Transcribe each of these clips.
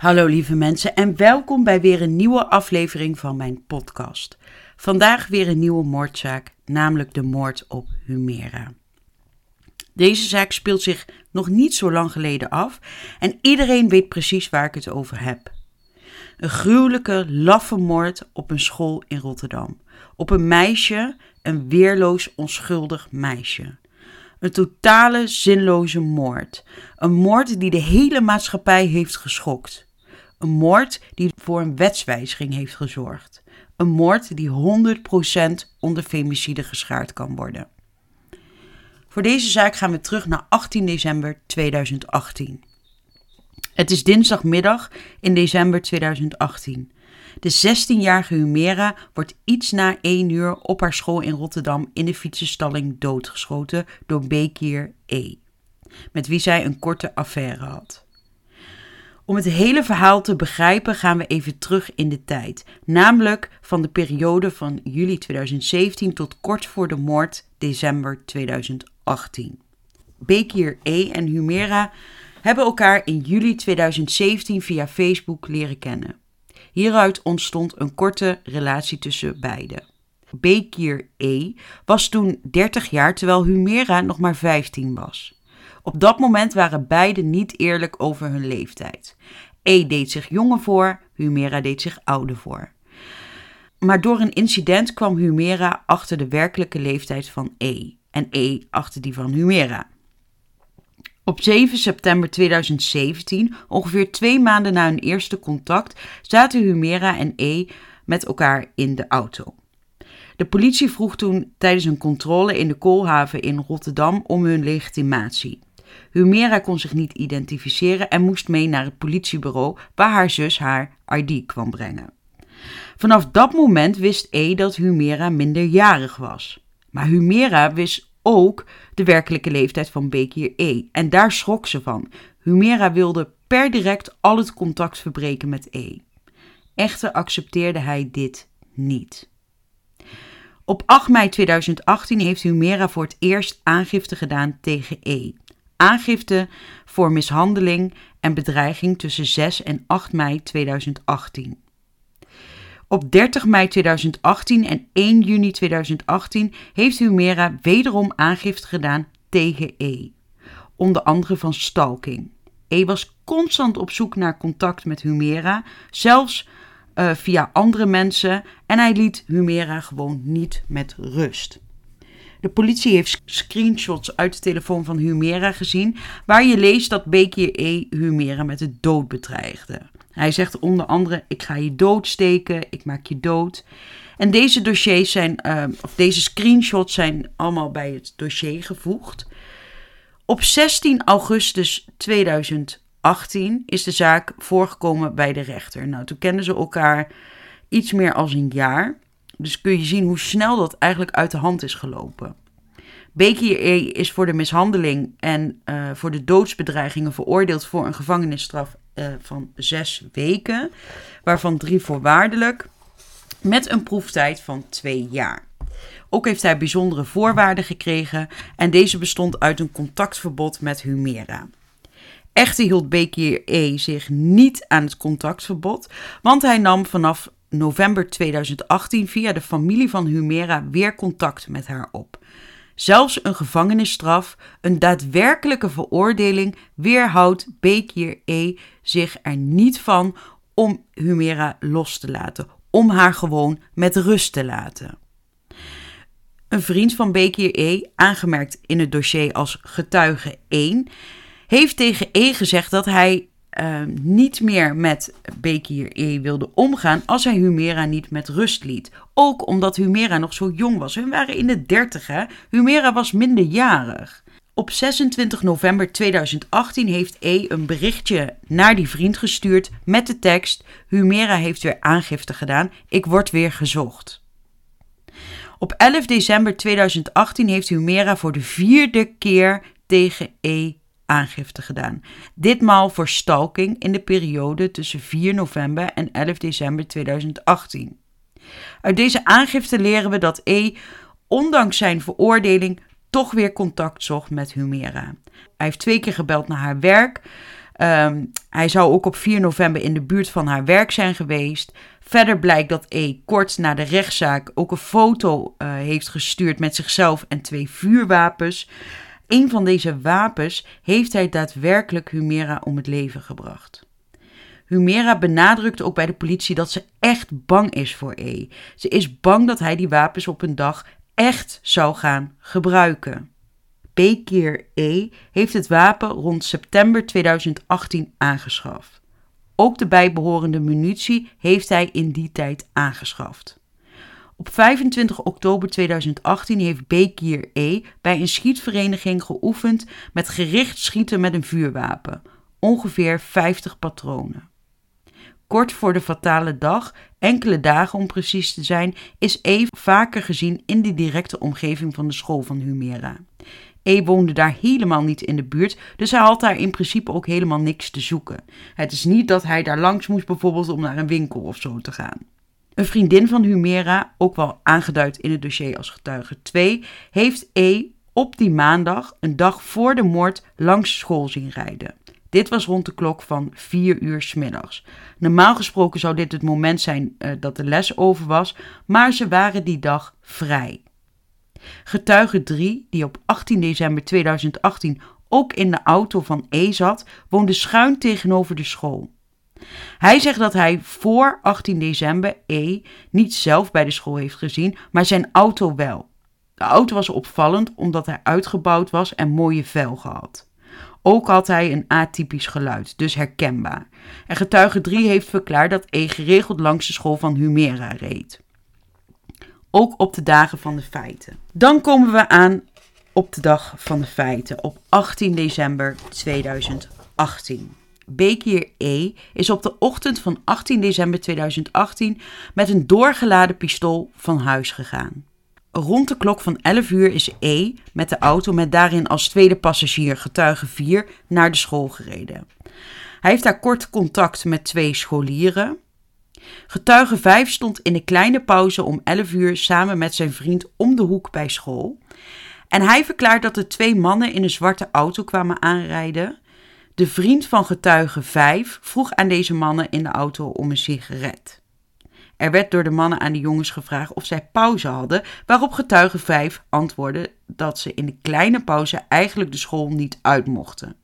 Hallo lieve mensen en welkom bij weer een nieuwe aflevering van mijn podcast. Vandaag weer een nieuwe moordzaak, namelijk de moord op Humera. Deze zaak speelt zich nog niet zo lang geleden af en iedereen weet precies waar ik het over heb. Een gruwelijke, laffe moord op een school in Rotterdam. Op een meisje, een weerloos, onschuldig meisje. Een totale, zinloze moord. Een moord die de hele maatschappij heeft geschokt. Een moord die voor een wetswijziging heeft gezorgd. Een moord die 100% onder femicide geschaard kan worden. Voor deze zaak gaan we terug naar 18 december 2018. Het is dinsdagmiddag in december 2018. De 16-jarige Humera wordt iets na 1 uur op haar school in Rotterdam in de fietsenstalling doodgeschoten door Bekir E. Met wie zij een korte affaire had. Om het hele verhaal te begrijpen gaan we even terug in de tijd, namelijk van de periode van juli 2017 tot kort voor de moord december 2018. Bekir E en Humera hebben elkaar in juli 2017 via Facebook leren kennen. Hieruit ontstond een korte relatie tussen beiden. Bekir E was toen 30 jaar terwijl Humera nog maar 15 was. Op dat moment waren beiden niet eerlijk over hun leeftijd. E deed zich jonger voor, Humera deed zich ouder voor. Maar door een incident kwam Humera achter de werkelijke leeftijd van E en E achter die van Humera. Op 7 september 2017, ongeveer twee maanden na hun eerste contact, zaten Humera en E met elkaar in de auto. De politie vroeg toen tijdens een controle in de koolhaven in Rotterdam om hun legitimatie. Humera kon zich niet identificeren en moest mee naar het politiebureau waar haar zus haar ID kwam brengen. Vanaf dat moment wist E dat Humera minderjarig was. Maar Humera wist ook de werkelijke leeftijd van Bekir E. En daar schrok ze van. Humera wilde per direct al het contact verbreken met E. Echter accepteerde hij dit niet. Op 8 mei 2018 heeft Humera voor het eerst aangifte gedaan tegen E aangifte voor mishandeling en bedreiging tussen 6 en 8 mei 2018. Op 30 mei 2018 en 1 juni 2018 heeft Humera wederom aangifte gedaan tegen E. Onder andere van stalking. E was constant op zoek naar contact met Humera, zelfs uh, via andere mensen, en hij liet Humera gewoon niet met rust. De politie heeft screenshots uit de telefoon van Humera gezien, waar je leest dat Bekir E. Humera met de dood bedreigde. Hij zegt onder andere: Ik ga je doodsteken, ik maak je dood. En deze dossiers zijn, uh, of deze screenshots zijn allemaal bij het dossier gevoegd. Op 16 augustus 2018 is de zaak voorgekomen bij de rechter. Nou, toen kenden ze elkaar iets meer als een jaar. Dus kun je zien hoe snel dat eigenlijk uit de hand is gelopen. Bekir is voor de mishandeling en uh, voor de doodsbedreigingen veroordeeld voor een gevangenisstraf uh, van zes weken, waarvan drie voorwaardelijk, met een proeftijd van twee jaar. Ook heeft hij bijzondere voorwaarden gekregen en deze bestond uit een contactverbod met Humera. Echter hield Bekir E. zich niet aan het contactverbod, want hij nam vanaf november 2018 via de familie van Humera weer contact met haar op. Zelfs een gevangenisstraf, een daadwerkelijke veroordeling, weerhoudt Bekir E. zich er niet van om Humera los te laten, om haar gewoon met rust te laten. Een vriend van Bekir E., aangemerkt in het dossier als getuige 1, heeft tegen E gezegd dat hij uh, niet meer met Bekir E wilde omgaan als hij Humera niet met rust liet. Ook omdat Humera nog zo jong was. Hun waren in de dertig, Humera was minderjarig. Op 26 november 2018 heeft E een berichtje naar die vriend gestuurd met de tekst: Humera heeft weer aangifte gedaan, ik word weer gezocht. Op 11 december 2018 heeft Humera voor de vierde keer tegen E aangifte gedaan. Ditmaal voor stalking in de periode tussen 4 november en 11 december 2018. Uit deze aangifte leren we dat E, ondanks zijn veroordeling, toch weer contact zocht met Humera. Hij heeft twee keer gebeld naar haar werk. Ehm, hij zou ook op 4 november in de buurt van haar werk zijn geweest. Verder blijkt dat E kort na de rechtszaak ook een foto uh, heeft gestuurd met zichzelf en twee vuurwapens. Een van deze wapens heeft hij daadwerkelijk Humera om het leven gebracht. Humera benadrukt ook bij de politie dat ze echt bang is voor E. Ze is bang dat hij die wapens op een dag echt zou gaan gebruiken. Bekir E heeft het wapen rond september 2018 aangeschaft. Ook de bijbehorende munitie heeft hij in die tijd aangeschaft. Op 25 oktober 2018 heeft Bekir E bij een schietvereniging geoefend met gericht schieten met een vuurwapen, ongeveer 50 patronen. Kort voor de fatale dag, enkele dagen om precies te zijn, is E vaker gezien in de directe omgeving van de school van Humera. E woonde daar helemaal niet in de buurt, dus hij had daar in principe ook helemaal niks te zoeken. Het is niet dat hij daar langs moest, bijvoorbeeld om naar een winkel of zo te gaan. Een vriendin van Humera, ook wel aangeduid in het dossier als getuige 2, heeft E op die maandag, een dag voor de moord, langs school zien rijden. Dit was rond de klok van 4 uur middags. Normaal gesproken zou dit het moment zijn uh, dat de les over was, maar ze waren die dag vrij. Getuige 3, die op 18 december 2018 ook in de auto van E zat, woonde schuin tegenover de school. Hij zegt dat hij voor 18 december E niet zelf bij de school heeft gezien, maar zijn auto wel. De auto was opvallend omdat hij uitgebouwd was en mooie velgen had. Ook had hij een atypisch geluid, dus herkenbaar. En getuige 3 heeft verklaard dat E geregeld langs de school van Humera reed. Ook op de dagen van de feiten. Dan komen we aan op de dag van de feiten, op 18 december 2018. Bekir E is op de ochtend van 18 december 2018 met een doorgeladen pistool van huis gegaan. Rond de klok van 11 uur is E met de auto met daarin als tweede passagier getuige 4 naar de school gereden. Hij heeft daar kort contact met twee scholieren. Getuige 5 stond in de kleine pauze om 11 uur samen met zijn vriend om de hoek bij school. En hij verklaart dat er twee mannen in een zwarte auto kwamen aanrijden. De vriend van getuige 5 vroeg aan deze mannen in de auto om een sigaret. Er werd door de mannen aan de jongens gevraagd of zij pauze hadden, waarop getuige 5 antwoordde dat ze in de kleine pauze eigenlijk de school niet uit mochten.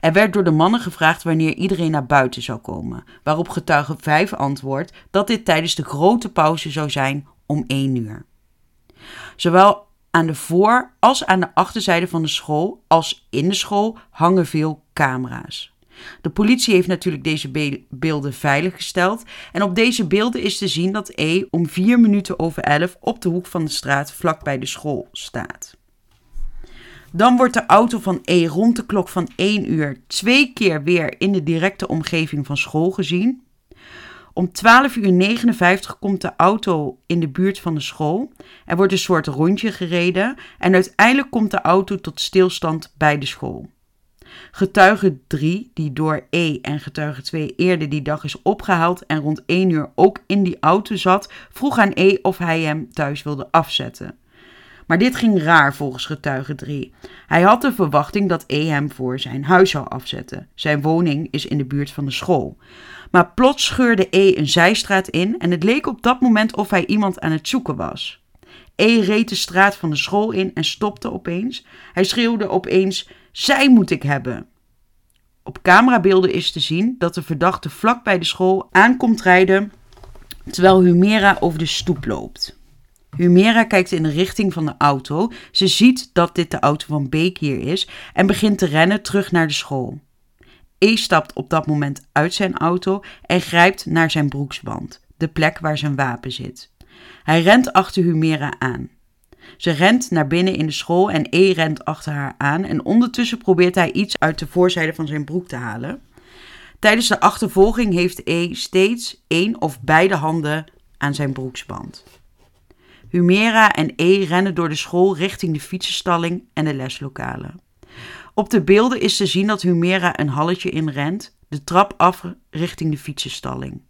Er werd door de mannen gevraagd wanneer iedereen naar buiten zou komen, waarop getuige 5 antwoordt dat dit tijdens de grote pauze zou zijn om 1 uur. Zowel aan de voor- als aan de achterzijde van de school als in de school hangen veel camera's. De politie heeft natuurlijk deze beelden veiliggesteld. En op deze beelden is te zien dat E om 4 minuten over 11 op de hoek van de straat vlakbij de school staat. Dan wordt de auto van E rond de klok van 1 uur twee keer weer in de directe omgeving van school gezien. Om 12 uur 59 komt de auto in de buurt van de school. Er wordt een soort rondje gereden en uiteindelijk komt de auto tot stilstand bij de school. Getuige 3, die door E en getuige 2 eerder die dag is opgehaald en rond 1 uur ook in die auto zat, vroeg aan E of hij hem thuis wilde afzetten. Maar dit ging raar volgens getuige 3. Hij had de verwachting dat E hem voor zijn huis zou afzetten. Zijn woning is in de buurt van de school. Maar plots scheurde E een zijstraat in en het leek op dat moment of hij iemand aan het zoeken was. E reed de straat van de school in en stopte opeens. Hij schreeuwde opeens: Zij moet ik hebben. Op camerabeelden is te zien dat de verdachte vlak bij de school aankomt rijden terwijl Humera over de stoep loopt. Humera kijkt in de richting van de auto. Ze ziet dat dit de auto van Beek hier is en begint te rennen terug naar de school. E stapt op dat moment uit zijn auto en grijpt naar zijn broeksband, de plek waar zijn wapen zit. Hij rent achter Humera aan. Ze rent naar binnen in de school en E rent achter haar aan en ondertussen probeert hij iets uit de voorzijde van zijn broek te halen. Tijdens de achtervolging heeft E steeds één of beide handen aan zijn broeksband. Humera en E rennen door de school richting de fietsenstalling en de leslokalen. Op de beelden is te zien dat Humera een halletje inrent, de trap af richting de fietsenstalling.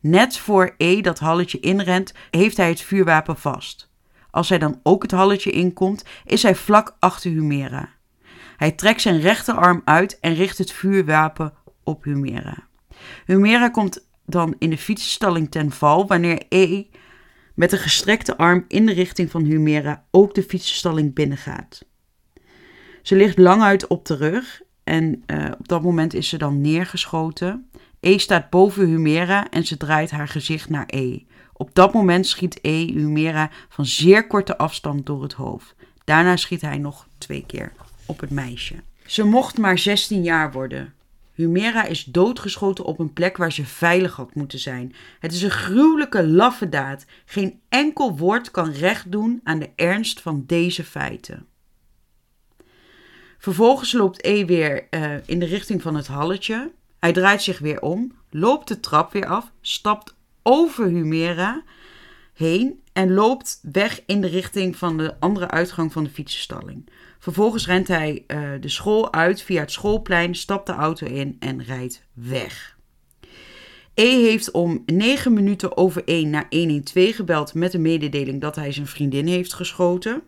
Net voor E dat halletje inrent, heeft hij het vuurwapen vast. Als hij dan ook het halletje inkomt, is hij vlak achter Humera. Hij trekt zijn rechterarm uit en richt het vuurwapen op Humera. Humera komt dan in de fietsenstalling ten val wanneer E met een gestrekte arm in de richting van Humera ook de fietsenstalling binnengaat. Ze ligt lang uit op de rug en uh, op dat moment is ze dan neergeschoten. E staat boven Humera en ze draait haar gezicht naar E. Op dat moment schiet E Humera van zeer korte afstand door het hoofd. Daarna schiet hij nog twee keer op het meisje. Ze mocht maar 16 jaar worden. Humera is doodgeschoten op een plek waar ze veilig had moeten zijn. Het is een gruwelijke laffe daad. Geen enkel woord kan recht doen aan de ernst van deze feiten. Vervolgens loopt E weer uh, in de richting van het halletje. Hij draait zich weer om, loopt de trap weer af, stapt over Humera heen en loopt weg in de richting van de andere uitgang van de fietsenstalling. Vervolgens rent hij uh, de school uit via het schoolplein, stapt de auto in en rijdt weg. E heeft om 9 minuten over 1 naar 112 gebeld met de mededeling dat hij zijn vriendin heeft geschoten.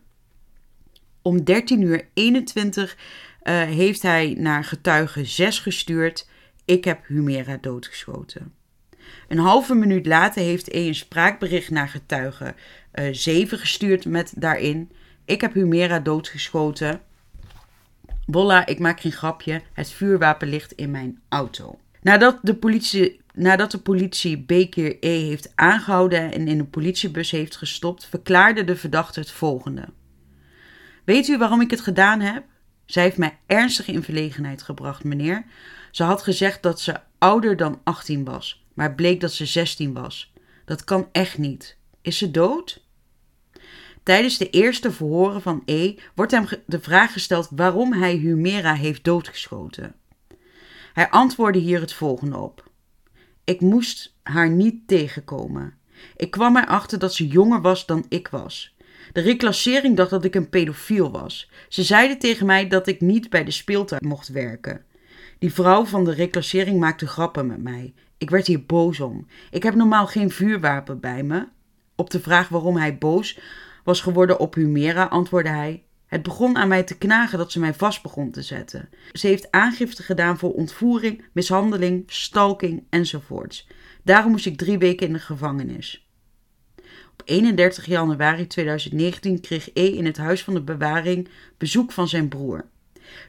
Om 13 uur 21 uh, heeft hij naar getuige 6 gestuurd. Ik heb Humera doodgeschoten. Een halve minuut later heeft E een spraakbericht naar getuige uh, 7 gestuurd met daarin... Ik heb Humera doodgeschoten. Bolla, ik maak geen grapje. Het vuurwapen ligt in mijn auto. Nadat de politie, nadat de politie Bekir E heeft aangehouden en in een politiebus heeft gestopt, verklaarde de verdachte het volgende. Weet u waarom ik het gedaan heb? Zij heeft mij ernstig in verlegenheid gebracht, meneer. Ze had gezegd dat ze ouder dan 18 was, maar bleek dat ze 16 was. Dat kan echt niet. Is ze dood? Tijdens de eerste verhoren van E wordt hem de vraag gesteld waarom hij Humera heeft doodgeschoten. Hij antwoordde hier het volgende op: Ik moest haar niet tegenkomen. Ik kwam erachter dat ze jonger was dan ik was. De reclassering dacht dat ik een pedofiel was. Ze zeiden tegen mij dat ik niet bij de speeltuin mocht werken. Die vrouw van de reclassering maakte grappen met mij. Ik werd hier boos om. Ik heb normaal geen vuurwapen bij me. Op de vraag waarom hij boos was geworden op Humera, antwoordde hij: Het begon aan mij te knagen dat ze mij vast begon te zetten. Ze heeft aangifte gedaan voor ontvoering, mishandeling, stalking enzovoorts. Daarom moest ik drie weken in de gevangenis. Op 31 januari 2019 kreeg E in het huis van de bewaring bezoek van zijn broer.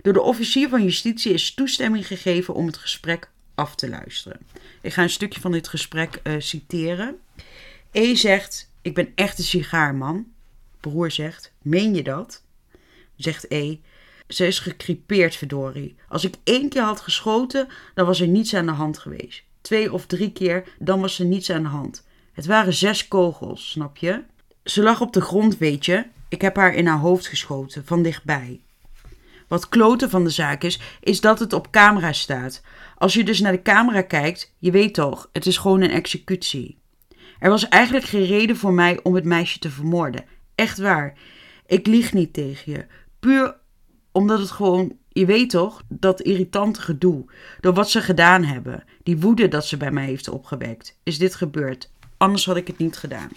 Door de officier van justitie is toestemming gegeven om het gesprek af te luisteren. Ik ga een stukje van dit gesprek uh, citeren. E zegt: Ik ben echt een sigaarman. Broer zegt: Meen je dat? Zegt E: Ze is gekripeerd, verdorie. Als ik één keer had geschoten, dan was er niets aan de hand geweest. Twee of drie keer, dan was er niets aan de hand. Het waren zes kogels, snap je? Ze lag op de grond, weet je. Ik heb haar in haar hoofd geschoten, van dichtbij. Wat kloten van de zaak is, is dat het op camera staat. Als je dus naar de camera kijkt, je weet toch, het is gewoon een executie. Er was eigenlijk geen reden voor mij om het meisje te vermoorden. Echt waar. Ik lieg niet tegen je. Puur omdat het gewoon, je weet toch, dat irritante gedoe. Door wat ze gedaan hebben. Die woede dat ze bij mij heeft opgewekt. Is dit gebeurd. Anders had ik het niet gedaan.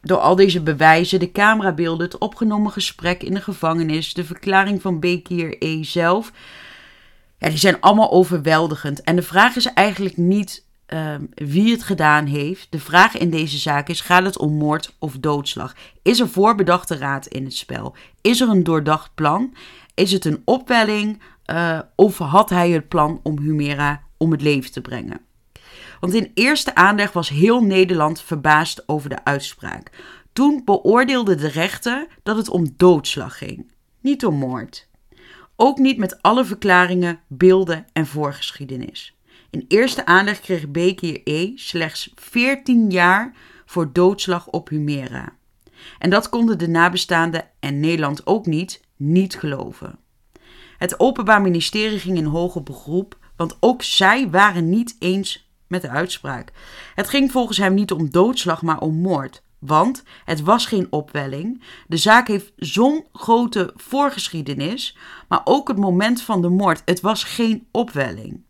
Door al deze bewijzen, de camerabeelden, het opgenomen gesprek in de gevangenis, de verklaring van Bekir E zelf. Ja, die zijn allemaal overweldigend. En de vraag is eigenlijk niet um, wie het gedaan heeft. De vraag in deze zaak is: gaat het om moord of doodslag? Is er voorbedachte raad in het spel? Is er een doordacht plan? Is het een opwelling? Uh, of had hij het plan om Humera om het leven te brengen? Want in eerste aanleg was heel Nederland verbaasd over de uitspraak. Toen beoordeelde de rechter dat het om doodslag ging, niet om moord. Ook niet met alle verklaringen, beelden en voorgeschiedenis. In eerste aanleg kreeg Bekir E slechts 14 jaar voor doodslag op Humera. En dat konden de nabestaanden en Nederland ook niet, niet geloven. Het Openbaar Ministerie ging in hoger beroep, want ook zij waren niet eens met de uitspraak. Het ging volgens hem niet om doodslag, maar om moord. Want het was geen opwelling. De zaak heeft zo'n grote voorgeschiedenis, maar ook het moment van de moord. Het was geen opwelling.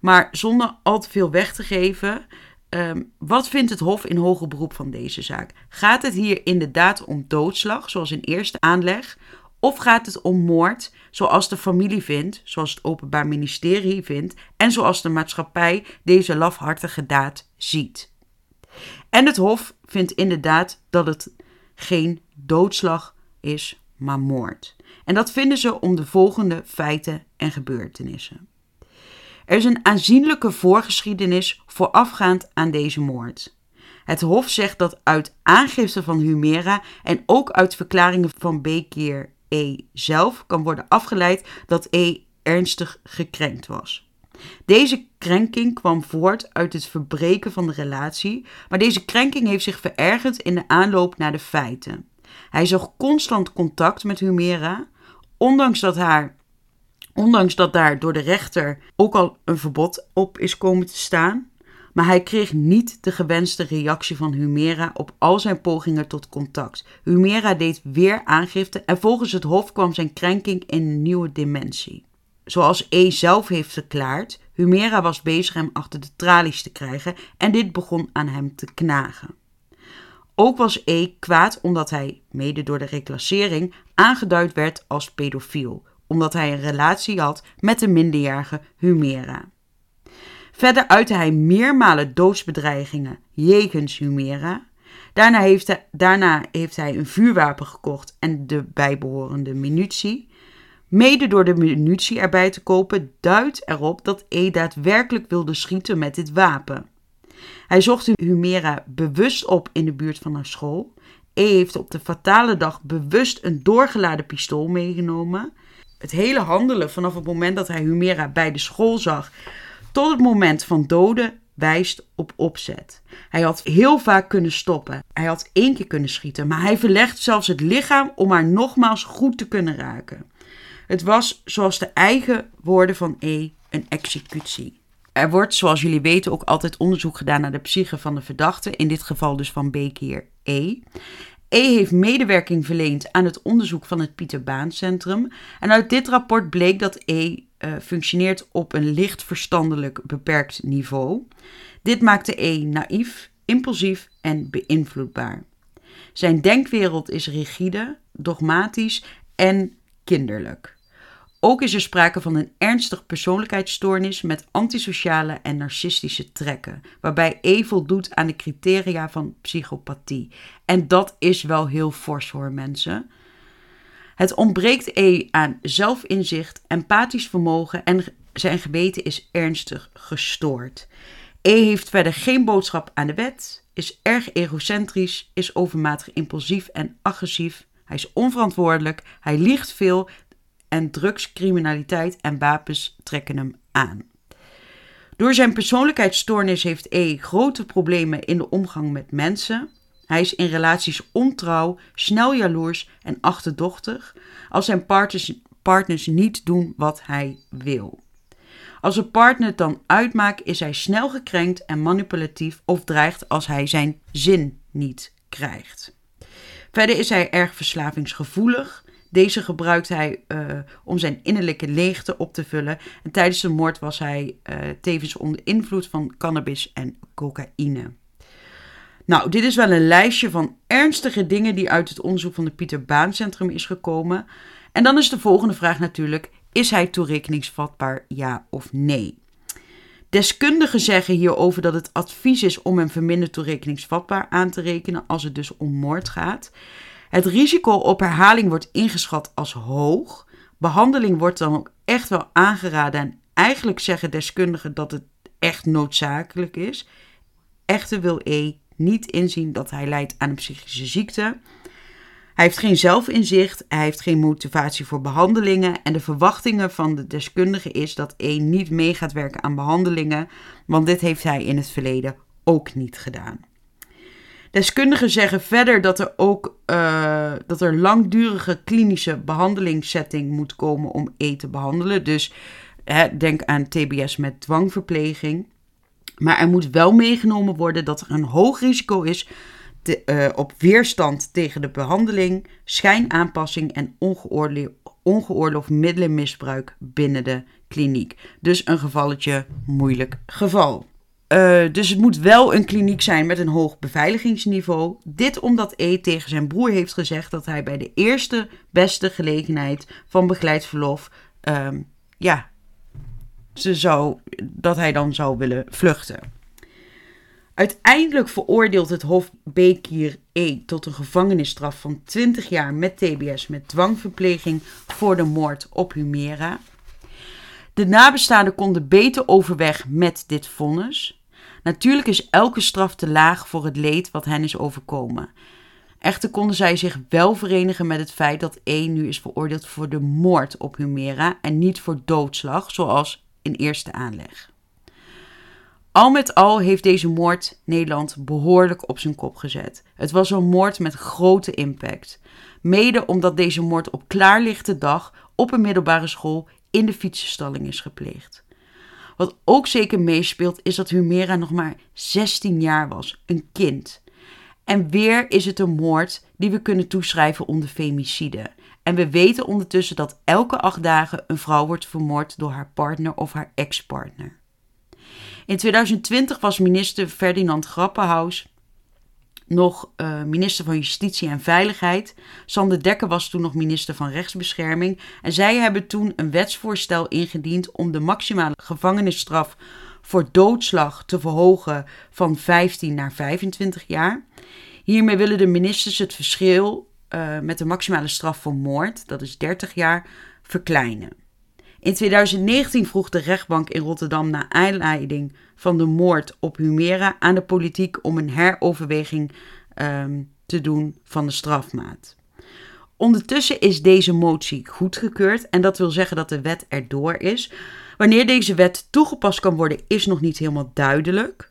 Maar zonder al te veel weg te geven, ehm, wat vindt het Hof in hoger beroep van deze zaak? Gaat het hier inderdaad om doodslag, zoals in eerste aanleg, Of gaat het om moord, zoals de familie vindt, zoals het Openbaar Ministerie vindt en zoals de maatschappij deze lafhartige daad ziet? En het Hof vindt inderdaad dat het geen doodslag is, maar moord. En dat vinden ze om de volgende feiten en gebeurtenissen. Er is een aanzienlijke voorgeschiedenis voorafgaand aan deze moord. Het Hof zegt dat uit aangifte van Humera en ook uit verklaringen van Bekeer E zelf kan worden afgeleid dat E ernstig gekrenkt was. Deze krenking kwam voort uit het verbreken van de relatie, maar deze krenking heeft zich verergerd in de aanloop naar de feiten. Hij zag constant contact met Humera, ondanks dat, haar, ondanks dat daar door de rechter ook al een verbod op is komen te staan. Maar hij kreeg niet de gewenste reactie van Humera op al zijn pogingen tot contact. Humera deed weer aangifte en volgens het Hof kwam zijn krenking in een nieuwe dimensie. Zoals E zelf heeft verklaard, Humera was bezig hem achter de tralies te krijgen en dit begon aan hem te knagen. Ook was E kwaad omdat hij, mede door de reclassering, aangeduid werd als pedofiel, omdat hij een relatie had met de minderjarige Humera. Verder uitte hij meermalen doodsbedreigingen jegens Humera. Daarna heeft, hij, daarna heeft hij een vuurwapen gekocht en de bijbehorende munitie. Mede door de munitie erbij te kopen duidt erop dat E daadwerkelijk wilde schieten met dit wapen. Hij zocht Humera bewust op in de buurt van haar school. E heeft op de fatale dag bewust een doorgeladen pistool meegenomen. Het hele handelen vanaf het moment dat hij Humera bij de school zag tot het moment van doden wijst op opzet. Hij had heel vaak kunnen stoppen. Hij had één keer kunnen schieten, maar hij verlegt zelfs het lichaam om haar nogmaals goed te kunnen raken. Het was, zoals de eigen woorden van E, een executie. Er wordt, zoals jullie weten, ook altijd onderzoek gedaan naar de psyche van de verdachte, in dit geval dus van Bekeer E. E heeft medewerking verleend aan het onderzoek van het Pieter Baan Centrum. En uit dit rapport bleek dat E uh, functioneert op een licht verstandelijk beperkt niveau. Dit maakte E naïef, impulsief en beïnvloedbaar. Zijn denkwereld is rigide, dogmatisch en kinderlijk. Ook is er sprake van een ernstig persoonlijkheidsstoornis met antisociale en narcistische trekken, waarbij E voldoet aan de criteria van psychopathie. En dat is wel heel fors hoor, mensen. Het ontbreekt E aan zelfinzicht, empathisch vermogen en zijn geweten is ernstig gestoord. E heeft verder geen boodschap aan de wet, is erg egocentrisch, is overmatig impulsief en agressief. Hij is onverantwoordelijk, hij liegt veel en drugs, criminaliteit en wapens trekken hem aan. Door zijn persoonlijkheidsstoornis heeft E grote problemen in de omgang met mensen. Hij is in relaties ontrouw, snel jaloers en achterdochtig als zijn partners, partners niet doen wat hij wil. Als een partner het dan uitmaakt, is hij snel gekrenkt en manipulatief of dreigt als hij zijn zin niet krijgt. Verder is hij erg verslavingsgevoelig. Deze gebruikt hij uh, om zijn innerlijke leegte op te vullen. En tijdens de moord was hij uh, tevens onder invloed van cannabis en cocaïne. Nou, dit is wel een lijstje van ernstige dingen die uit het onderzoek van het Pieter Baan Centrum is gekomen. En dan is de volgende vraag natuurlijk: is hij toerekeningsvatbaar, ja of nee? Deskundigen zeggen hierover dat het advies is om hem verminderd toerekeningsvatbaar aan te rekenen als het dus om moord gaat. Het risico op herhaling wordt ingeschat als hoog. Behandeling wordt dan ook echt wel aangeraden en eigenlijk zeggen deskundigen dat het echt noodzakelijk is. Echter wil E niet inzien dat hij lijdt aan een psychische ziekte. Hij heeft geen zelfinzicht, hij heeft geen motivatie voor behandelingen en de verwachtingen van de deskundige is dat E niet mee gaat werken aan behandelingen, want dit heeft hij in het verleden ook niet gedaan. Deskundigen zeggen verder dat er ook uh, dat er langdurige klinische behandelingssetting moet komen om E te behandelen. Dus hè, denk aan TBS met dwangverpleging. Maar er moet wel meegenomen worden dat er een hoog risico is te, uh, op weerstand tegen de behandeling, schijnaanpassing en ongeoorloofd, middelenmisbruik binnen de kliniek. Dus een gevalletje moeilijk geval. Uh, dus het moet wel een kliniek zijn met een hoog beveiligingsniveau. Dit omdat E tegen zijn broer heeft gezegd dat hij bij de eerste beste gelegenheid van begeleid verlof, uh, ja, ze zou, dat hij dan zou willen vluchten. Uiteindelijk veroordeelt het Hof Bekir E tot een gevangenisstraf van 20 jaar met TBS met dwangverpleging voor de moord op Humera. De nabestaanden konden beter overweg met dit vonnis. Natuurlijk is elke straf te laag voor het leed wat hen is overkomen. Echter konden zij zich wel verenigen met het feit dat E nu is veroordeeld voor de moord op Humera en niet voor doodslag, zoals in eerste aanleg. Al met al heeft deze moord Nederland behoorlijk op zijn kop gezet. Het was een moord met grote impact. Mede omdat deze moord op klaarlichte dag op een middelbare school in de fietsenstalling is gepleegd. Wat ook zeker meespeelt is dat Humera nog maar 16 jaar was, een kind. En weer is het een moord die we kunnen toeschrijven onder femicide. En we weten ondertussen dat elke acht dagen een vrouw wordt vermoord door haar partner of haar ex-partner. In 2020 was minister Ferdinand Grappenhaus nog uh, minister van Justitie en Veiligheid. Sander Dekker was toen nog minister van Rechtsbescherming. En zij hebben toen een wetsvoorstel ingediend om de maximale gevangenisstraf voor doodslag te verhogen van 15 naar 25 jaar. Hiermee willen de ministers het verschil uh, met de maximale straf voor moord, dat is 30 jaar, verkleinen. In 2019 vroeg de rechtbank in Rotterdam naar aanleiding van de moord op Humera aan de politiek om een heroverweging um, te doen van de strafmaat. Ondertussen is deze motie goedgekeurd en dat wil zeggen dat de wet erdoor is. Wanneer deze wet toegepast kan worden is nog niet helemaal duidelijk.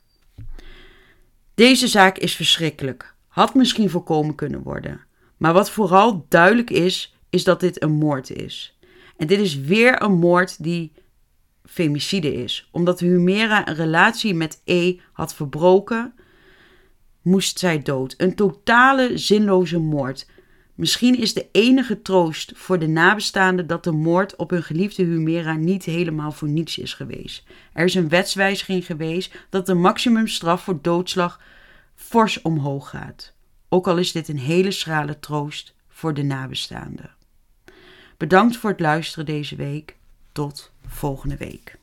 Deze zaak is verschrikkelijk. Had misschien voorkomen kunnen worden. Maar wat vooral duidelijk is, is dat dit een moord is. En dit is weer een moord die femicide is. Omdat Humera een relatie met E had verbroken, moest zij dood. Een totale zinloze moord. Misschien is de enige troost voor de nabestaanden dat de moord op hun geliefde Humera niet helemaal voor niets is geweest. Er is een wetswijziging geweest dat de maximumstraf voor doodslag fors omhoog gaat. Ook al is dit een hele schrale troost voor de nabestaanden. Bedankt voor het luisteren deze week. Tot volgende week.